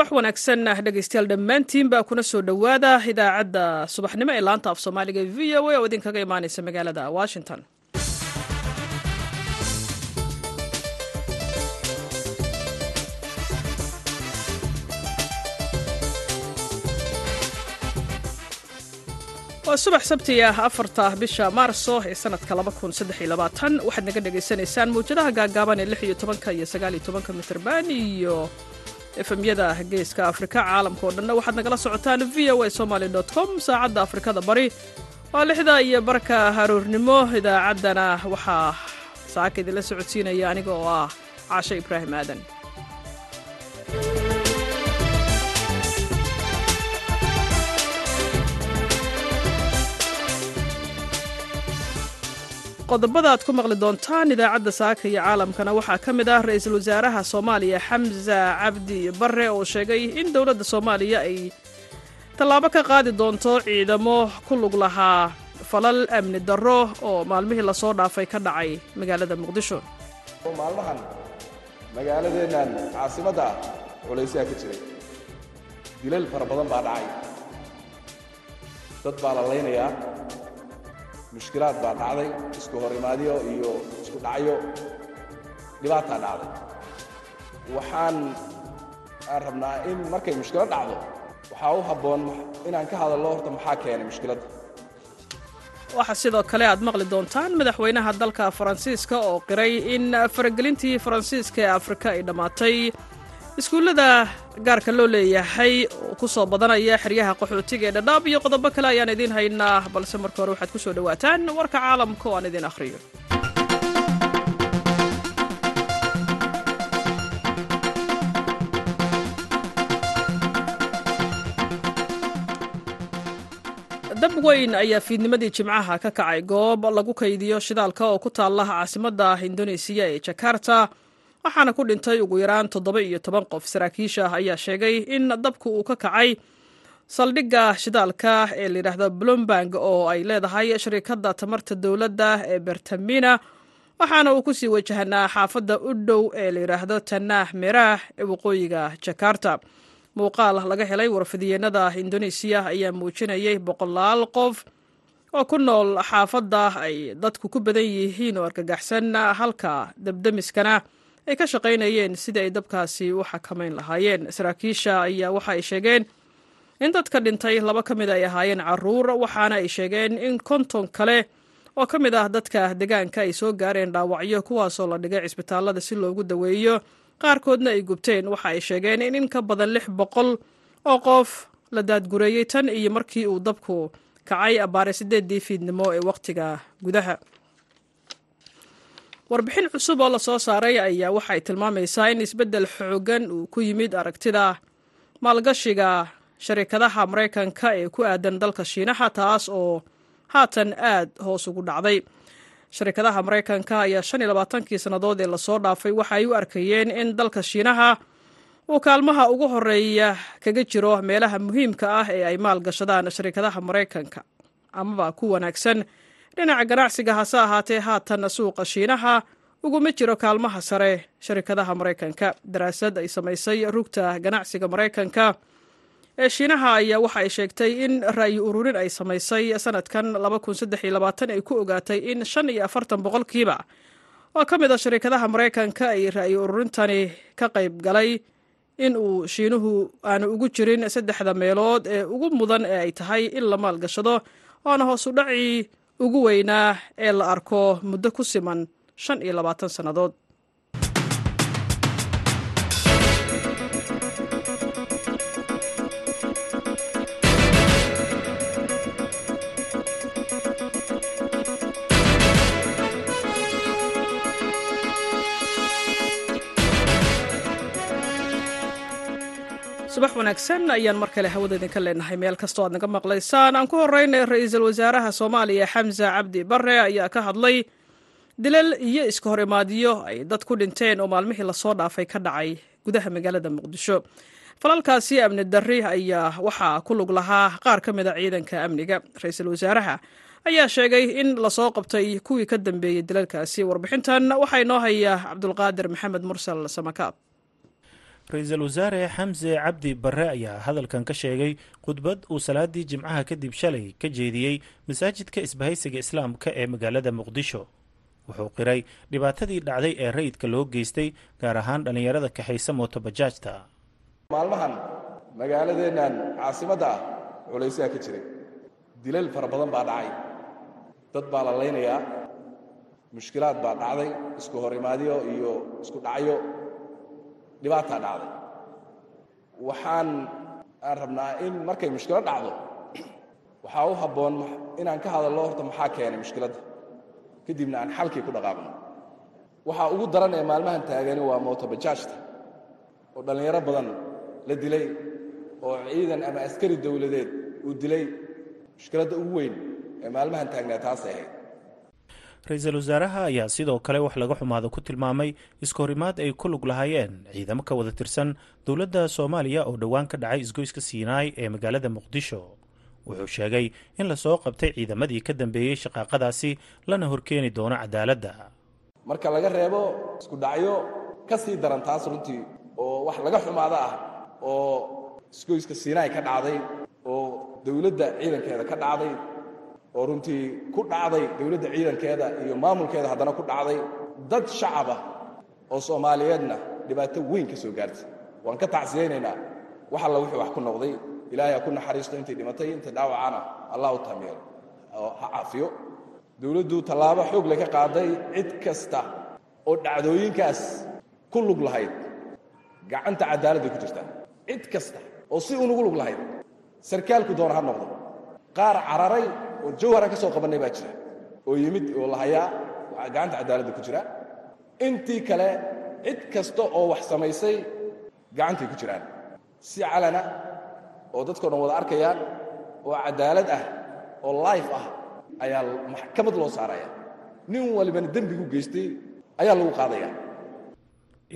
subax wanaagsan. Dhegeystayaal dhammaantiin baa kuna soo dhowaada idaacadda subaxnimo ee laanta af soomaaliga v o a oo idinkaga imaaneysa magaalada washington. Waa subax sabti ah afarta bisha maarso ee sanadka waxaad naga dhagaysanaysaan mawjadaha gaagaaban ee iyo tobanka iyo sagaaliyo tobanka mitrban iyo efemyada geeska afrika caalamka oo dhanna waxaad nagala socotaan v o a somaly com. Saacadda afrikada bari waa lixda iyo barka haroornimo idaacaddana waxaa saaka idinla socodsiinaya aniga oo ah caashe ibraahim aadan qodobada aad ku maqli doontaan idaacadda saaka iyo caalamkana waxaa ka mid ah ra'iisul wasaaraha soomaaliya xamsa cabdi bare oo sheegay in dowladda soomaaliya ay tallaabo ka qaadi doonto ciidamo ku lug lahaa falal amni darro oo maalmihii la soo dhaafay ka dhacay magaalada muqdisho. Maalmahan magaaladeennan caasimadda ah culaysaha ka jiray. Dilal fara badan baa dhacay. Dad baa la laynayaa mushkilaad baa dhacday isku hor imaadyo iyo isku dhacyo dhibaataa dhacday waxaan aan rabnaa in markay mushkilad dhacdo waxaa u habboon inaan ka hadallo horta maxaa keenay mushkiladda waxaa sidoo kale aad maqli doontaan madaxweynaha dalka faransiiska oo qiray in faragelintii faransiiska ee afrika ay dhammaatay iskuullada gaarka loo leeyahay ku soo badanaya xeryaha qaxootiga ee dhadhaab iyo qodobo kale ayaan idiin haynaa balse marka hore waxaad ku soo dhowaataan warka caalamka oo aan idiin akhriyo. Dab weyn ayaa fiidnimadii jimcaha ka kacay goob lagu kaydiyo shidaalka oo ku taalla caasimadda indonesiya ee jakarta waxaana ku dhintay ugu yaraan toddoba iyo toban qof. Saraakiisha ayaa sheegay in dabku uu ka kacay saldhigga shidaalka ee layidhaahdo bloomberg oo ay leedahay shariikadda tamarta dowladda ee bertamina waxaana uu ku sii wajahanaa xaafadda u dhow ee layidhaahdo tanaah meraah ee waqooyiga jakarta. Muuqaal laga helay warfidyeennada indonesiya ayaa muujinayay boqolaal qof oo ku nool xaafadda ay dadku ku badan yihiin oo argagaxsan halka dabdemiskana ay ka shaqaynayeen sidii ay dabkaasi u xakamayn lahaayeen. Saraakiisha ayaa waxa ay sheegeen in dadka dhintay laba ka mid ay ahaayeen carruur waxaana ay sheegeen in konton kale oo ka mid ah dadka deegaanka ay soo gaareen dhaawacyo kuwaasoo la dhigay cisbitaallada si loogu daweeyo. Qaarkoodna ay gubteen waxa ay sheegeen in in ka badan lix boqol oo qof la daadgureeyey tan iyo markii uu dabku kacay abbaare sideeddii fiidnimo ee wakhtiga gudaha warbixin cusub oo la soo saaray ayaa waxay tilmaamaysaa in isbeddel xoogan uu ku yimid aragtida. Maalgashiga sharikadaha maraykanka ee ku aadan dalka shiinaha taas oo haatan aad hoos ugu dhacday. Sharikadaha maraykanka ayaa shan iyo labaatankii sannadood ee la soo dhaafay waxa u arkayeen in dalka shiinaha uu kaalmaha ugu horreeya kaga jiro meelaha muhiimka ah ee ay maalgashadaan sharikadaha maraykanka. Amaba ku wanaagsan dhinaca ganacsiga hase ahaatee haatan suuqa shiinaha uguma jiro kaalmaha sare sharikadaha maraykanka. Daraasad ay samaysay rugta ganacsiga maraykanka ee shiinaha ayaa waxa ay sheegtay in ra'yi ururin ay samaysay sanadkan ay ku ogaatay in shan iyo afartan boqolkiiba. Oo ka mid a sharikadaha maraykanka ay ra'yi ururintani ka qayb galay in uu shiinuhu aanu ugu jirin saddexda meelood ee ugu mudan ee ay tahay in la maalgashado oona hoosu dhacii ugu weynaa ee la arko muddo ku siman shan iyo labaatan sannadood subax wanaagsan ayaan mar kale hawada idinka leenahay. Meel kastoo aad naga maqlaysaan aan ku horeynay ra'iisul wasaaraha soomaaliya xamsa cabdi bare ayaa ka hadlay dilal iyo iska hor imaadyo ay dad ku dhinteen oo maalmihii la soo dhaafay ka dhacay gudaha magaalada muqdisho. Falalkaasi amni darri ayaa waxaa ku lug lahaa qaar ka mid a ciidanka amniga. Ra'iisul wasaaraha ayaa sheegay in la soo qabtay kuwii ka dambeeyey dilalkaasi. Warbixintan waxaa inoo haya cabdulqaadir maxamed mursal samakaab ra'iisul wasaare xamse cabdi barre ayaa hadalkan ka sheegay khudbad uu salaadii jimcaha kadib shalay ka jeediyey masaajidka isbahaysiga islaamka ee magaalada muqdisho. Wuxuu qiray dhibaatadii dhacday ee rayidka loo geystay gaar ahaan dhallinyarada kaxaysa mootobajaajta maalmahan magaaladeennan caasimadda ah culaysaha ka jiray. Dilal fara badan baa dhacay. Dad baa la laynayaa. Mushkilaad baa dhacday. Isku hor imaadyo iyo isku dhacyo dhibaataa dhacday waxaan aan rabnaa in markay mushkilad dhacdo waxaa u habboon inaan ka hadallo horta maxaa keenay mushkiladda kadibna aan xalkii ku dhaqaaqno. Waxaa ugu daran ee maalmahan taagani waa mootobajaajta oo dhallinyaro badan la dilay oo ciidan ama askari dowladeed uu dilay. Mushkiladda ugu weyn ee maalmahan taagnaa taasay ahayd ra'iisul wasaaraha ayaa sidoo kale wax laga xumaado ku tilmaamay iskahorimaad ay ku lug lahaayeen. Ciidamo ka wada tirsan dowladda soomaaliya oo dhowaan ka dhacay isgoyska siinaay ee magaalada muqdisho. Wuxuu sheegay in la soo qabtay ciidamadii ka dambeeyey shaqaaqadaasi lana horkeeni doono cadaaladda. Marka laga reebo isku dhacyo ka sii daran taas runtii oo wax laga xumaado ah oo isgoyska siinaay ka dhacday oo dowladda ciidankeeda ka dhacday oo runtii ku dhacday dowladda ciidankeeda iyo maamulkeeda haddana ku dhacday dad shacaba oo soomaaliyeedna dhibaato weyn ka soo gaartay. Waan ka tacsiyaynaynaa wax alla wixii wax ku noqday. Ilaahay ha ku naxariisto intay dhimatay inta dhaawacana allah u taameelo oo ha caafiyo. Dowladdu tallaabo xoog le ka qaaday cid kasta oo dhacdooyinkaas ku lug lahayd. Gacanta cadaaladday ku jirtaa cid kasta oo si unugu lug lahayd. Sarkaalku doona ha noqdo. Qaar cararay oo jawhara ka soo qabannay baa jira. Oo yimid oo la hayaa waxaa gacanta cadaaladda ku jira. Intii kale cid kasta oo wax samaysay gacantay ku jiraan. Si calana oo dadkao dhan wada arkayaan oo cadaalad ah oo life ah ayaa maxkamad loo saaraya. Nin walibana dembigu geystay ayaa lagu qaadaya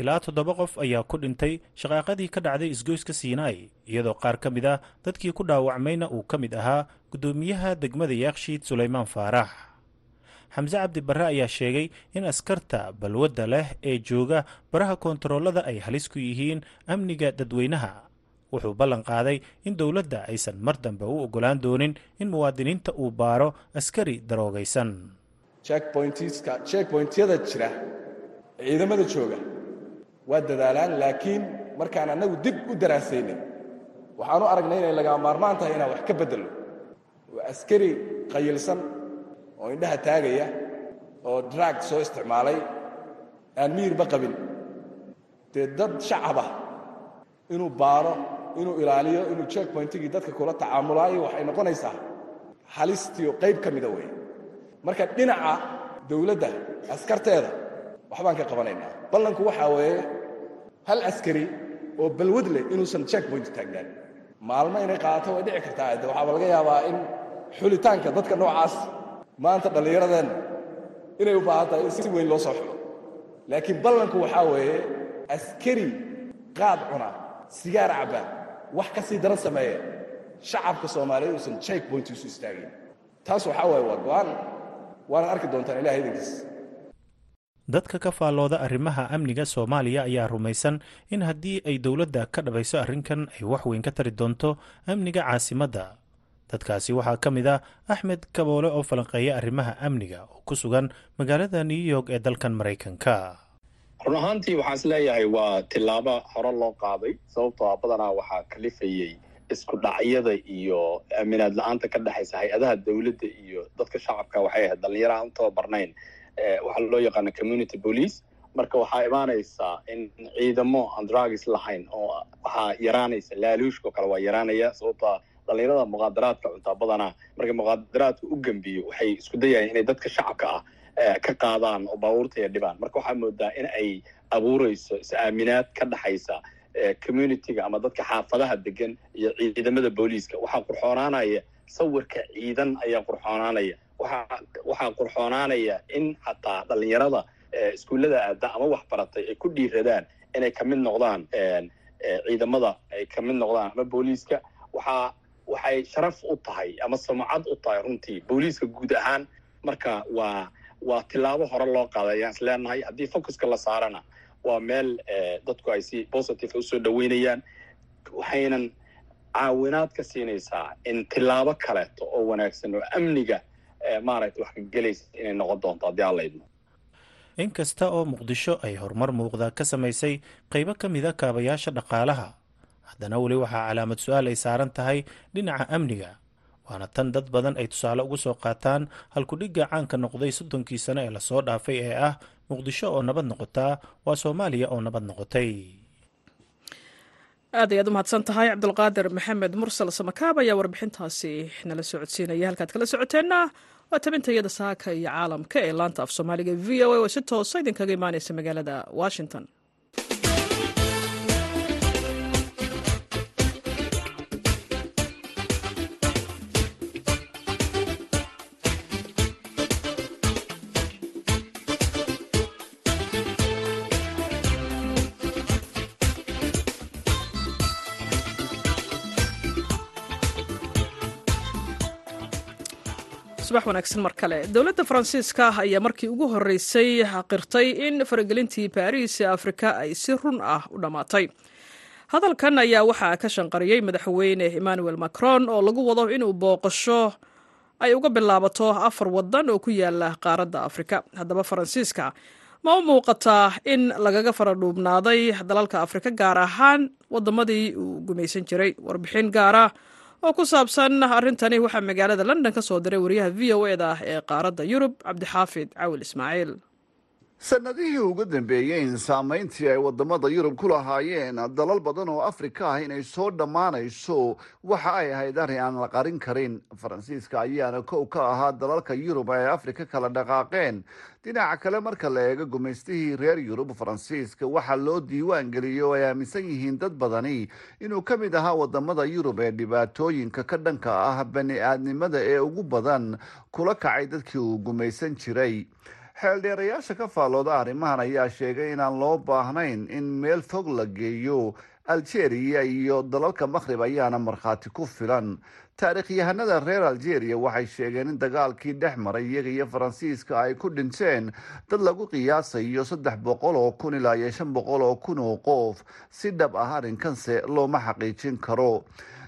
ilaa toddoba qof ayaa ku dhintay shaqaaqadii ka dhacday isgoyska siinaay iyadoo qaar ka mid ah dadkii ku dhaawacmayna uu ka mid ahaa guddoomiyaha degmada yaakshiid sulaymaan faarax. Xamse cabdi barre ayaa sheegay in askarta balwadda leh ee jooga baraha koontaroolada ay halis ku yihiin amniga dadweynaha. Wuxuu ballan qaaday in dowladda aysan mar dambe u oggolaan doonin in muwaadiniinta uu baaro askari daroogaysan. Checkpointyada jira ciidamada jooga waa dadaalaan laakiin markaan annagu dib u daraasaynay waxaanu aragnay inay lagaa maarmaan tahay inaan wax ka beddelno waa askari qayilsan oo indhaha taagaya oo drag soo isticmaalay aan miyirba qabin. Dee dad shacabah inuu baaro inuu ilaaliyo inuu checkpointigii dadka kula tacaamulaayo waxay noqonaysaa halistiio qayb ka mida weeye marka dhinaca dawladda askarteeda waxbaan ka qabanaynaa. Ballanku waxaa weeye hal askari oo balwad leh inuusan checkpoint taagnaan. Maalmo inay qaadato way dhici kartaa. De waxaaba laga yaabaa in xulitaanka dadka noocaas maanta dhallinyaradeenna inay u baahan tahay in si weyn loo soo xulo laakiin ballanku waxaa weeye askari qaad cuna sigaar cabba wax ka daran sameeya. Shacabka soomaaliyeed uusan checkpoint isu istaagin. Taas waxaa waaye waa go'aan. Waanaad arki doontaan ilahay idankiis dadka ka faallooda arrimaha amniga soomaaliya ayaa rumaysan in haddii ay dowladda ka dhabayso arrinkan ay wax weyn ka tari doonto amniga caasimadda dadkaasi waxaa ka mid ah axmed kaboole oo falanqeeya arrimaha amniga oo ku sugan magaalada new york ee dalkan maraykanka run ahaantii waxaan is leeyahay waa tillaabo hore loo qaaday sababtoo a badanaa waxaa kalifayey isku dhacyada iyo aaminaad la'aanta ka dhexaysa hay'adaha dowladda iyo dadka shacabka. Waxay ahayd dhallinyaro aan u tababarnayn waxaa loo yaqaana community police. Marka waxaa imaanaysaa in ciidamo aan drugis lahayn oo waxaa yaraanaysa laaluushkao kale waa yaraanaya sababtoa dhallinyarada muqaadaraadka cuntaa badanaa markay muqaadaraadka u gembiyo waxay isku dayayaan inay dadka shacabka ah ka qaadaan oo baabuurta iyo dhibaan. Marka waxaa moodaa in ay abuurayso is-aaminaad ka dhexaysa communityga ama dadka xaafadaha degan iyo ciidamada booliiska waxaa qurxoonaanaya sawirka ciidan ayaa qurxoonaanaya waxaa qurxoonaanaya in xataa dhallinyarada iskuullada aada ama wax baratay ay ku dhiiradaan inay ka mid noqdaan ciidamada ay ka mid noqdaan ama booliiska. Waxaa waxay sharaf u tahay ama samacad u tahay runtii booliiska guud ahaan. Marka waa waa tillaabo hore loo qaaday ayaan is leenahay. Haddii focuska la saarana waa meel dadku ay si positive u soo dhaweynayaan waxaynan caawinaad ka siinaysaa in tilaabo kaleeto oo wanaagsan oo amniga maaragtay wax inay noqon doonto haddii aan laydmo in kasta oo muqdisho ay horumar muuqda ka samaysay qaybo ka mida kaabayaasha dhaqaalaha. Haddana weli waxaa calaamad su'aal ay saaran tahay dhinaca amniga. Waana tan dad badan ay tusaale ugu soo qaataan halkudhigga caanka noqday soddonkii sano ee la soo dhaafay ee ah muqdisho oo nabad noqotaa waa soomaaliya oo nabad noqotay. Aad ayaad u mahadsan tahay cabdulqaadir maxamed mursal samakaab ayaa warbixintaasi nala soo codsiinaya halkaad kala socoteenna waa tabintayada saaka iyo caalamka ee laanta af soomaaliga v o a oo si toosa idinkaga imaaneysa magaalada washington subax wanaagsan mar kale. Dowladda faransiiska ayaa markii ugu horreysay qirtay in faragelintii baariis ee afrika ay si run ah u dhammaatay hadalkan ayaa waxaa ka shanqariyey madaxweyne emmanuel macron oo lagu wado inuu booqasho ay uga bilaabato afar wadan oo ku yaalla qaaradda afrika. Haddaba faransiiska ma u muuqataa in lagaga faradhuubnaaday dalalka afrika gaar ahaan wadamadii uu gumaysan jiray. Warbixin gaara oo ku saabsan arrintani waxaa magaalada london ka soo diray wariyaha v o e da ee qaaradda yurub cabdixaafid cawil ismaaciil sanadihii ugu dambeeyey saamayntii ay waddamada yurub ku lahaayeen dalal badan oo afrika ah inay soo dhammaanayso waxa ay ahayd arrin aan la qarin karin. Faransiiska ayaana kow ka ahaa dalalka yurub ay afrika kala dhaqaaqeen. Dhinaca kale marka la eego gumaystihii reer yurub faransiiska waxaa loo diiwaan geliyey oo ay aaminsan yihiin dad badani inuu ka mid ahaa waddamada yurub ee dhibaatooyinka ka dhanka ah bani aadnimada ee ugu badan kula kacay dadkii uu gumaysan jiray xeeldheerayaasha ka faallooda arrimahan ayaa sheegay inaan loo baahnayn in meel fog la geeyo. Algeria iyo dalalka makhrib ayaana markhaati ku filan. Taariikhyahanada reer algeria waxay sheegeen in dagaalkii dhex maray iyaga iyo faransiiska ay ku dhinteen dad lagu qiyaasayo saddex boqol oo kun ilaa iyo shan boqol oo kun oo qof. Si dhab ah arrinkanse looma xaqiijin karo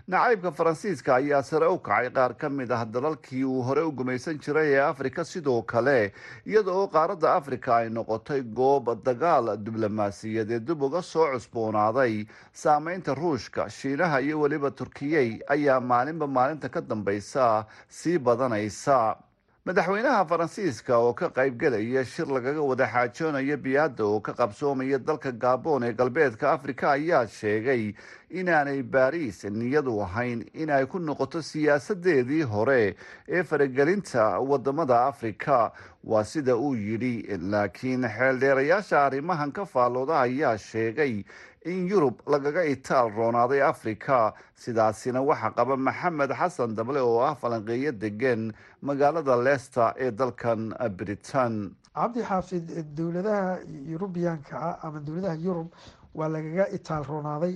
nacaybka faransiiska ayaa sare u kacay qaar ka mid ah dalalkii uu hore u gumaysan jiray ee afrika sidoo kale iyada oo qaaradda afrika ay noqotay goob dagaal diblomaasiyadeed dib uga soo cusboonaaday. Saameynta ruushka shiinaha iyo weliba turkiyey ayaa maalinba maalinta ka dambeysa sii badanaysa madaxweynaha faransiiska oo ka qaybgelaya shir lagaga wada xaajoonayo biyaadda oo ka qabsoomaya dalka gabon ee galbeedka afrika ayaa sheegay inaanay baariis niyadu ahayn in ay ku noqoto siyaasadeedii hore ee faragelinta waddamada afrika. Waa sida uu yidhi laakiin xeeldheerayaasha arrimahan ka faallooda ayaa sheegay in yurub lagaga itaal roonaaday afrika. Sidaasina waxaa qaba maxamed xasan dable oo ah falanqeeyo degan magaalada leicester ee dalkan britain. Cabdi xaafid dowladaha yurubiyaanka ah ama dowladaha yurub waa lagaga itaal roonaaday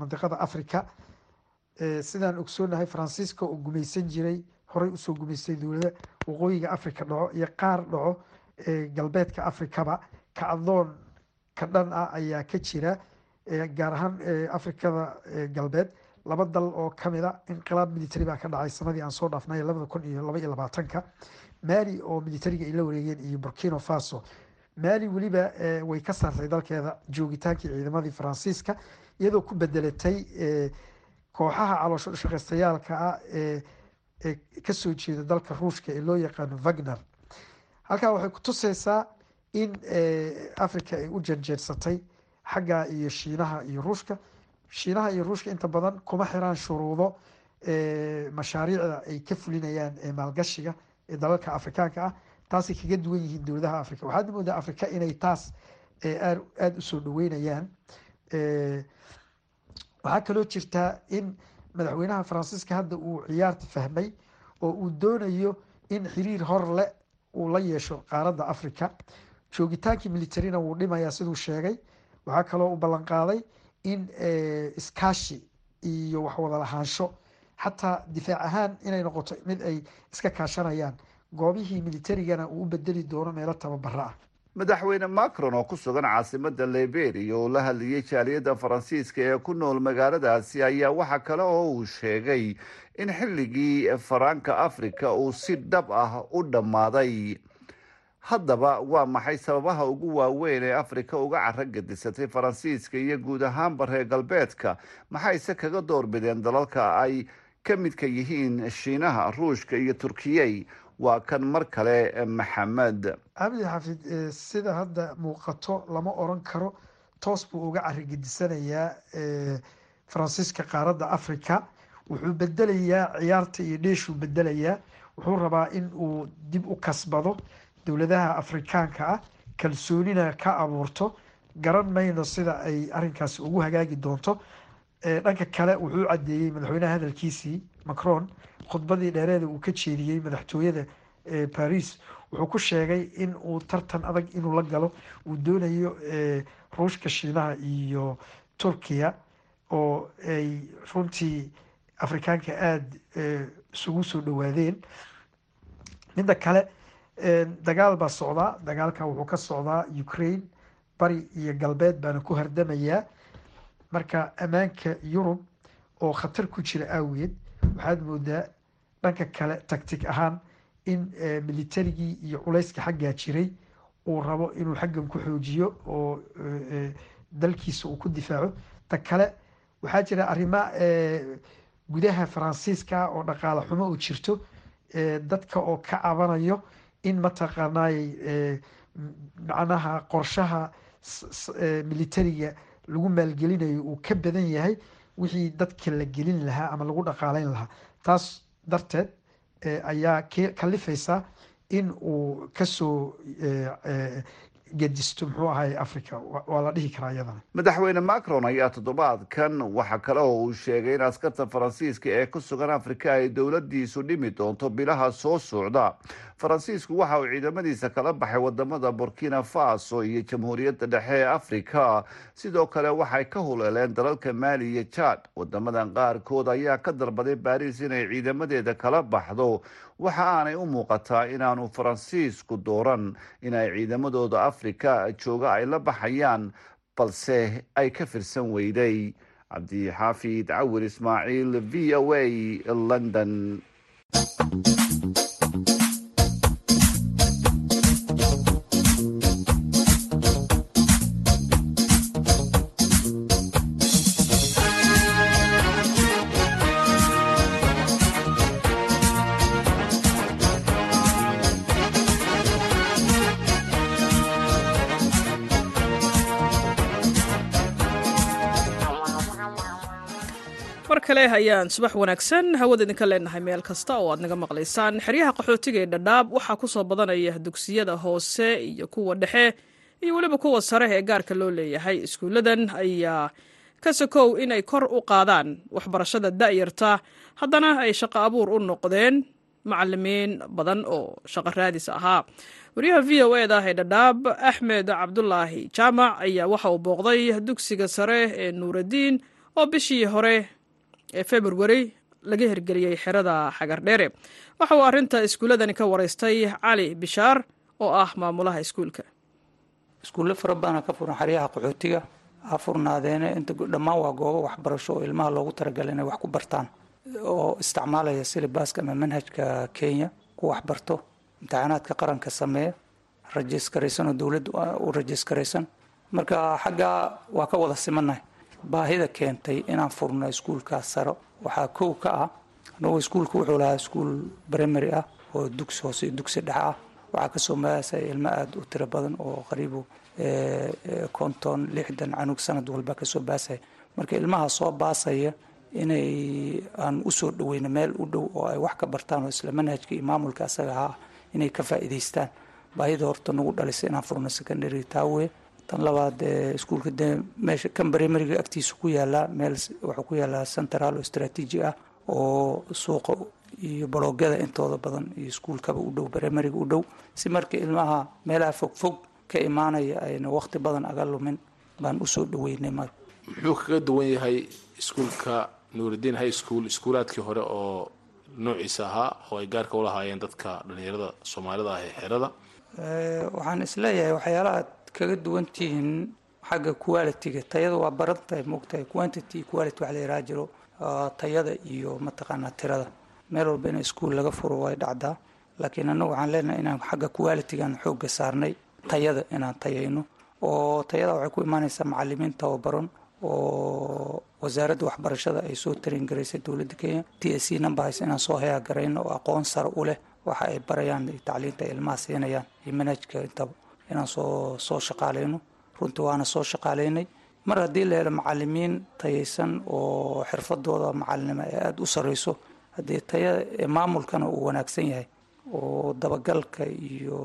mandiqada africa sidaan ogsoonahay faransiiska oo gumaysan jiray horey u soo gumaystay dowladda waqooyiga africa dhaco iyo qaar dhaco galbeedka africaba kacdoon ka dhan ah ayaa ka jira gaar ahaan afrikada galbeed. Laba dal oo kamida inqilaab military baa ka dhacay sanadii aan soo dhaafnay labada kun iyo laba iyo labaatanka. Mali oo militariga ay la wareegeen iyo burkina faso. Mali weliba way ka saartay dalkeeda joogitaankii ciidamadii faransiiska iyadoo ku bedelatay kooxaha caloosho shaqeystayaalka ah ee ka soo jeeda dalka ruushka ee loo yaqaano wagner. Halkaa waxay kutuseysaa in africa ay u janjeersatay xagga iyo shiinaha iyo ruushka. Shiinaha iyo ruushka inta badan kuma xiraan shuruudo mashaariicda ay ka fulinayaan maalgashiga ee dalalka afrikaanka ah taasay kaga duwan yihiin dowladaha africa waxaad moodaa africa inay taas aada u soo dhaweynayaan waxaa kaloo jirtaa in madaxweynaha faransiiska hadda uu ciyaarta fahmay oo uu doonayo in xiriir hor le uu la yeesho qaaradda africa joogitaankii militarina wuu dhimayaa siduu sheegay waxaa kaloo u ballan qaaday in iskaashi iyo waxwada lahaansho xataa difaac ahaan inay noqoto mid ay iska kaashanayaan goobihii militarigana uu u bedeli doono meelo tababaro ah. Madaxweyne macron oo ku sugan caasimada liberia oo la hadlayay jaaliyadda faransiiska ee ku nool magaaladaasi ayaa waxa kale oo uu sheegay in xilligii faraanka afrika uu si dhab ah u dhammaaday haddaba waa maxay sababaha ugu waaweyn ee afrika uga caro gedisatay faransiiska iyo guud ahaanba reer galbeedka? Maxayse kaga doorbideen dalalka ay ka midka yihiin shiinaha ruushka iyo turkiyey? Waa kan mar kale maxamed. Cabdi xafid sida hadda muuqato lama oran karo toos buu uga carigedisanayaa faransiiska qaaradda africa wuxuu bedelayaa ciyaarta iyo dheeshuu bedelayaa. Wuxuu rabaa in uu dib u kasbado dowladaha afrikaanka ah kalsoonina ka abuurto garan mayno sida ay arinkaasi ugu hagaagi doonto. Dhanka kale wuxuu cadeeyey madaxweynaha hadalkiisii macron khudbadii dheereeda uu ka jeediyey madaxtooyada paris. Wuxuu ku sheegay in uu tartan adag inuu la galo uu doonayo ruushka shiinaha iyo turkiya oo ay runtii afrikaanka aada isugu soo dhawaadeen midda kale dagaal baa socdaa dagaalka wuxuu ka socdaa ukraine bari iyo galbeed baana ku hardamayaa. Marka ammaanka yurub oo khatar ku jira aaweed waxaad moodaa dhanka kale tactic ahaan in militarigii iyo culayska xaggaa jiray uu rabo inuu xaggan ku xoojiyo oo dalkiisa uu ku difaaco. Ta kale waxaa jira arrimo gudaha faransiiska oo dhaqaale xumo u jirto dadka oo ka cabanayo in mataqaanaay macnaha qorshaha militariga lagu maalgelinayo uu ka badan yahay wixii dadka la gelin lahaa ama lagu dhaqaaleyn lahaa. Taas darteed ayaa kalifaysa in uu ka soo gedisto muxuu ahay africa waa la dhihi karaa iyadana madaxweyne macron ayaa toddobaadkan waxa kale oo uu sheegay in askarta faransiiska ee ku sugan afrika ay dowladiisu dhimi doonto bilaha soo socda. Faransiisku waxa uu ciidamadiisa kala baxay waddamada burkina faso iyo jamhuuriyadda dhexe ee afrika. Sidoo kale waxay ka huleeleen dalalka maali iyo jad wadamadan qaarkood ayaa ka dalbaday baariis inay ciidamadeeda kala baxdo waxa aanay u muuqataa inaanu faransiisku dooran inay ciidamadooda afrika jooga ay la baxayaan balse ay ka firsan weyday. Cabdixaafid cawir ismaaciil v o a london mar kale ayaan subax wanaagsan. Hawada idinka leenahay meel kasta oo aad naga maqlaysaan. Xeryaha qaxootiga ee dhadhaab waxaa ku soo badanaya dugsiyada hoose iyo kuwa dhexe iyo weliba kuwa sare ee gaarka loo leeyahay. Iskuulladan ayaa ka sokow inay kor u qaadaan waxbarashada da'yarta. Haddana ay shaqo abuur u noqdeen macalimiin badan oo shaqo raadis ahaa. Wariyaha v o eda ee dhadhaab axmed cabdulaahi jaamac ayaa waxa uu booqday dugsiga sare ee nuuradiin oo bishii hore ee februari laga hirgeliyey xerada xagardheere waxa uu arrinta iskuulladani ka waraystay cali bishaar oo ah maamulaha iskuulka. Iskuulle fara badana ka furan xeryaha qaxootiga ha furnaadeene inta dhammaan waa goobo waxbarasho oo ilmaha loogu talagalay inay wax ku bartaan oo isticmaalaya silibaska ama manhajka kenya ku waxbarto imtixaanaadka qaranka sameeya rajiskaraysan oo dowladda u rajiskaraysan. Marka xaggaa waa ka wada simannahay baahida keentay inaan furno iskuulkaas saro. Waxaa kow ka ah anagoo iskuulka wuxuu lahaa iskuul primary ah oo dugsi hoose iyo dugsi dhexe ah. Waxaa ka soo magaasaya ilmo aada u tiro badan oo qariibu konton lixdan canug sanad walba ka soo baasaya marka ilmaha soo baasaya inay aan u soo dhaweyno meel u dhow oo ay wax ka bartaan oo isla manhajka iyo maamulka asaga ahaa inay ka faa'iidaystaan. Baahida horta nagu dhalisay inaan furno secondary taawe tan labaad iskuulka de meesha kan brimariga agtiisa ku yaalaa meel wuxuu ku yaalaa central oo strateegi ah oo suuqa iyo baloogyada intooda badan iyo iskuulkaba u dhow brimariga u dhow. Si marka ilmaha meelaha fog fog ka imaanaya ayna waqti badan aga lumin baan u soo dhaweynay mar. Muxuu kaga duwan yahay iskuulka nuuridiin high school iskuulaadkii hore oo noociisa ahaa oo ay gaarka u lahaayeen dadka dhalinyarada soomaalida ah ee xerada? Waxaan is leeyahay waxyaalaha kaga duwan tihiin xagga quality-ga tayada waa baran tahay moogtahay quantity quality wax la yaraha jiro tayada iyo mataqaanaa tirada. Meel walba in iskuol laga furo way dhacdaa laakiin annagu waxaan leenahay inaan xagga quality-gan xoogga saarnay tayada inaan tayayno oo tayada waxay ku imaanaysaa macalimiin tababaran oo wasaaradda waxbarashada ay soo tarin garaysay dowladda kenya t s c number hayse inaan soo hayaa garayno oo aqoon sare u leh waxa ay barayaan tacliinta ilmaha siinayaan iyo manhajka intaba inaan soo soo shaqaaleyno runtii waana soo shaqaaleynay mar haddii la helo macalimiin tayaysan oo xirfadooda macalinimo ee aada u sarreyso haddii taya maamulkana uu wanaagsan yahay oo dabagalka iyo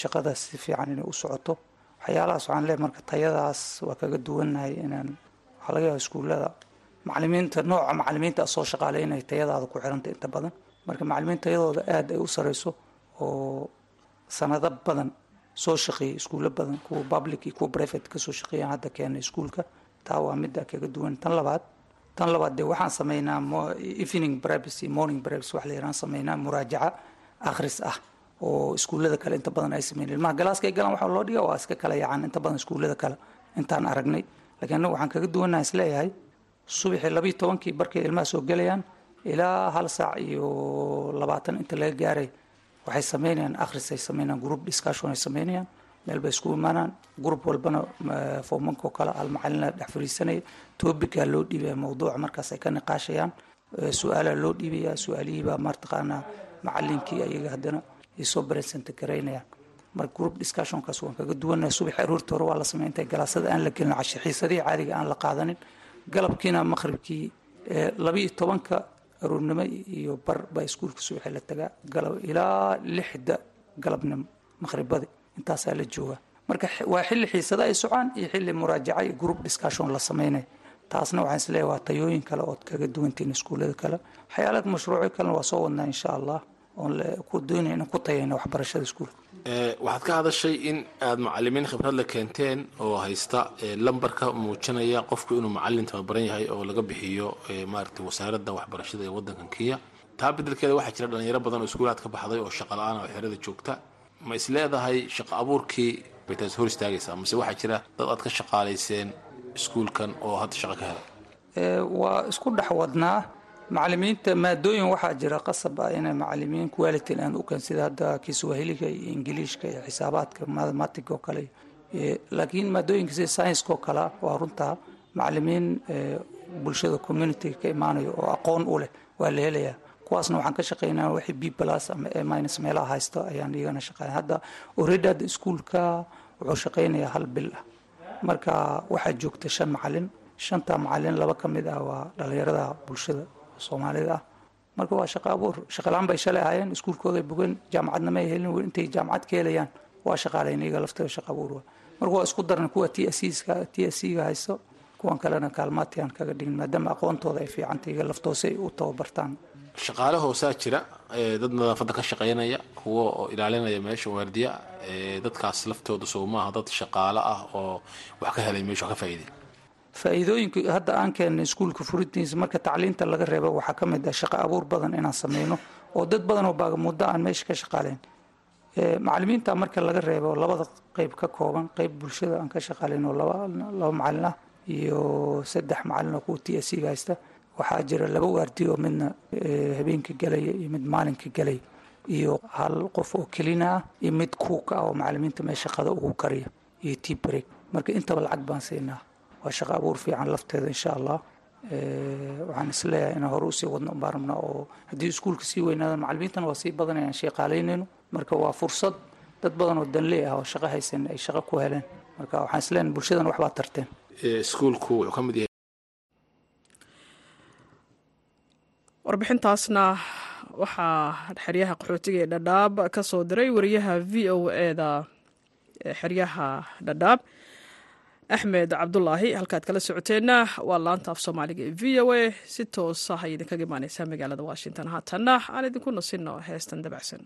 shaqada si fiican inay u socoto waxyaalahaas waxaan leeyahay marka tayadaas waa kaga duwannahay inaan waxaa laga yaaba iskuullada. Macalimiinta nooca macalimiinta soo shaqaaleynaya tayadaada ku xiranta inta badan. Marka macalimiin tayadooda aada ay u sareyso oo sanado badan soo shaqeeyay iskuullo badan kuwa public iyo kuwa private ka soo shaqeeyaan hadda keenay iskuulka taa waa midda kaga duwan tan labaad tan labaad dee waxaan sameynaa evening privacy morning privacy wax la yiraan sameynaa muraajaca akhris ah oo iskuullada kale inta badan ay sameyn ilmaha galaaska ay galaan waxaa loo dhiga waa iska kala yacan inta badan iskuullada kale intaan aragnay laakiin annagu waxaan kaga duwannaha is leeyahay subaxii labiiyo tobankii barkay ilmaha soo gelayaan ilaa hal saac iyo labaatan inta laga gaaray waxay sameynayaan akhris ay sameynayaan group discussion ay sameynayaan. Meel bay isku imaanaan. Group walbana foomanka oo kale hal macalina dhex fariisanaya topica loo dhiibaya mawduuca markaas ka niqaashayaan. Su'aalaa loo dhiibaya su'aalihiibaa mataqaanaa macalinkii ayaga haddana ay soo garaynayaan marka group discussionkaas waan kaga duwannahay subaxi aroortii hore waa la sameyn intay galaasada aan la gelin cashe xiisadihii caadiga aan la qaadanin. Galabkiina maqribkii labiiyo tobanka aroornimo iyo bar baa iskuulka subaxi la tagaa ilaa lixda galabnimo maqhribadi. Intaasaa la joogaa marka waa xilli xiisada ay socaan iyo xilli muraajaca iyo group discussion la sameynaya taasna waxaan is leeyahay waa tayooyin kale ood kaga duwantihiin iskuullada kale. Waxyaalaha mashruucyo kalena waa soo wadnaa insha allah oon ku doonaya inaan ku tayayna waxbarashada iskuulka waxaad ka hadashay in aad macalimiin khibrad la keenteen oo haysta lambarka muujinaya qofku inuu macalin tababaran yahay oo laga bixiyo maaragtay wasaaradda waxbarashada ee waddankan kenya. Taa beddelkeeda waxaa jira dhalinyaro badan oo iskuulaad ka baxday oo shaqa la'aan oo xerada joogta. Ma is leedahay shaqa abuurkii bay taas hor istaagaysaa mase waxaa jira dad aad ka shaqaalayseen iskuulkan oo hadda shaqa ka helay waa isku dhex wadnaa macalimiinta maadooyin waxaa jira qasab ah inay macalimiin quality aan u keen sida hadda kiswahiliga iyo ingiliishka iyo xisaabaadka mathematic oo kale laakiin maadooyinka sida science-ka oo kale waa runtaa macalimiin bulshada community ka imaanayo oo aqoon u leh waa la helayaa. Kuwaasna waxaan ka shaqeynaa wixii b plus ama a minus meelaha haysto ayaan iyagana shaqeynaa. Hadda already hadda iskuulka wuxuu shaqeynayaa hal bil ah. Marka waxaa joogta shan macalin. Shanta macalin laba ka mid ah waa dhalinyarada bulshada soomaalida marka waa shaqa abuur shaqalaan bay shalay ahaayeen iskuulkooday bogeen jaamacadna may helin intay jaamacad ka helayaan waa shaqaalayn iyaga lafteeda shaqa abuur marka waa isku daran kuwa t s t s ga haysto kuwan kalena kaalmaatiaan kaga dhigin maadaama aqoontooda ay fiicantay iyaga laftoose ay u tababartaan. Shaqaale hoosaa jira dad nadaafadda ka shaqaynaya kuwa oo ilaalinaya meesha waardiya dadkaas laftooda soo dad shaqaale ah oo wax ka helay meesha wax ka faa'iiday faa-iidooyinka hadda aan keennay iskuulka furidiisa marka tacliinta laga reebo waxaa ka mid ah shaqo abuur badan inaan sameyno oo dad badan oo baagamuuddo aan meesha ka shaqaaleyn macalimiinta marka laga reebo labada qeyb ka kooban qeyb bulshada aan ka shaqaaleyn oo laba macalin ah iyo saddex macalin oo kuwa t s ga haysta waxaa jira laba waardiyo midna habeenka gelaya iyo mid maalinka gelaya iyo hal qof oo kelina ah iyo mid kuuka ah oo macalimiinta mee shaqada ugu kariya iyo t marka intaba lacag baan siinaa waa shaqo abuur fiican lafteeda insha allah. Waxaan is leeyahay inaan hore u sii wadno baan rabnaa oo haddii iskuulka sii weynaadaan macalimiintana waa sii badanayaan shaqaalaynayno marka waa fursad dad badan oo danley ah oo shaqo haysan ay shaqo ku heleen. Marka waxaan is leeyahay bulshadan waxbaa tarteen. Iskuulku wuxuu ka mid yahay warbixintaasna waxaa xeryaha qaxootiga ee dhadhaab ka soo diray wariyaha v o eda xeryaha dhadhaab axmed cabdulaahi halkaad kala socoteenna waa laanta af soomaaliga ee v o a. Si toosa ay idinkaga imaaneysaa magaalada washington. Haatanna aan idinku nasino heestan dabacsan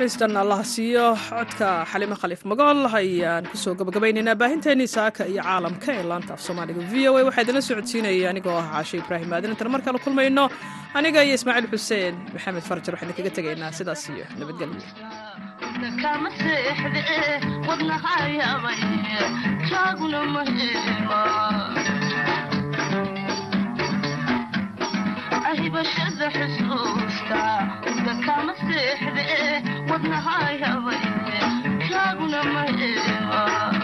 naxariistan allah siiyo codka xalimo khaliif magool ayaan ku soo gabagabaynaynaa baahinteenii saaka iyo caalamka ee laanta af soomaaliga v o a. Waxaa idinla socodsiinaya anigoo ah caashe ibraahim aadan intan mar kale kulmayno aniga iyo ismaaciil xuseen maxamed farjar waxaan idinkaga tegaynaa sidaas iyo nabadgelyo wadnahayhabayne taaguna maheba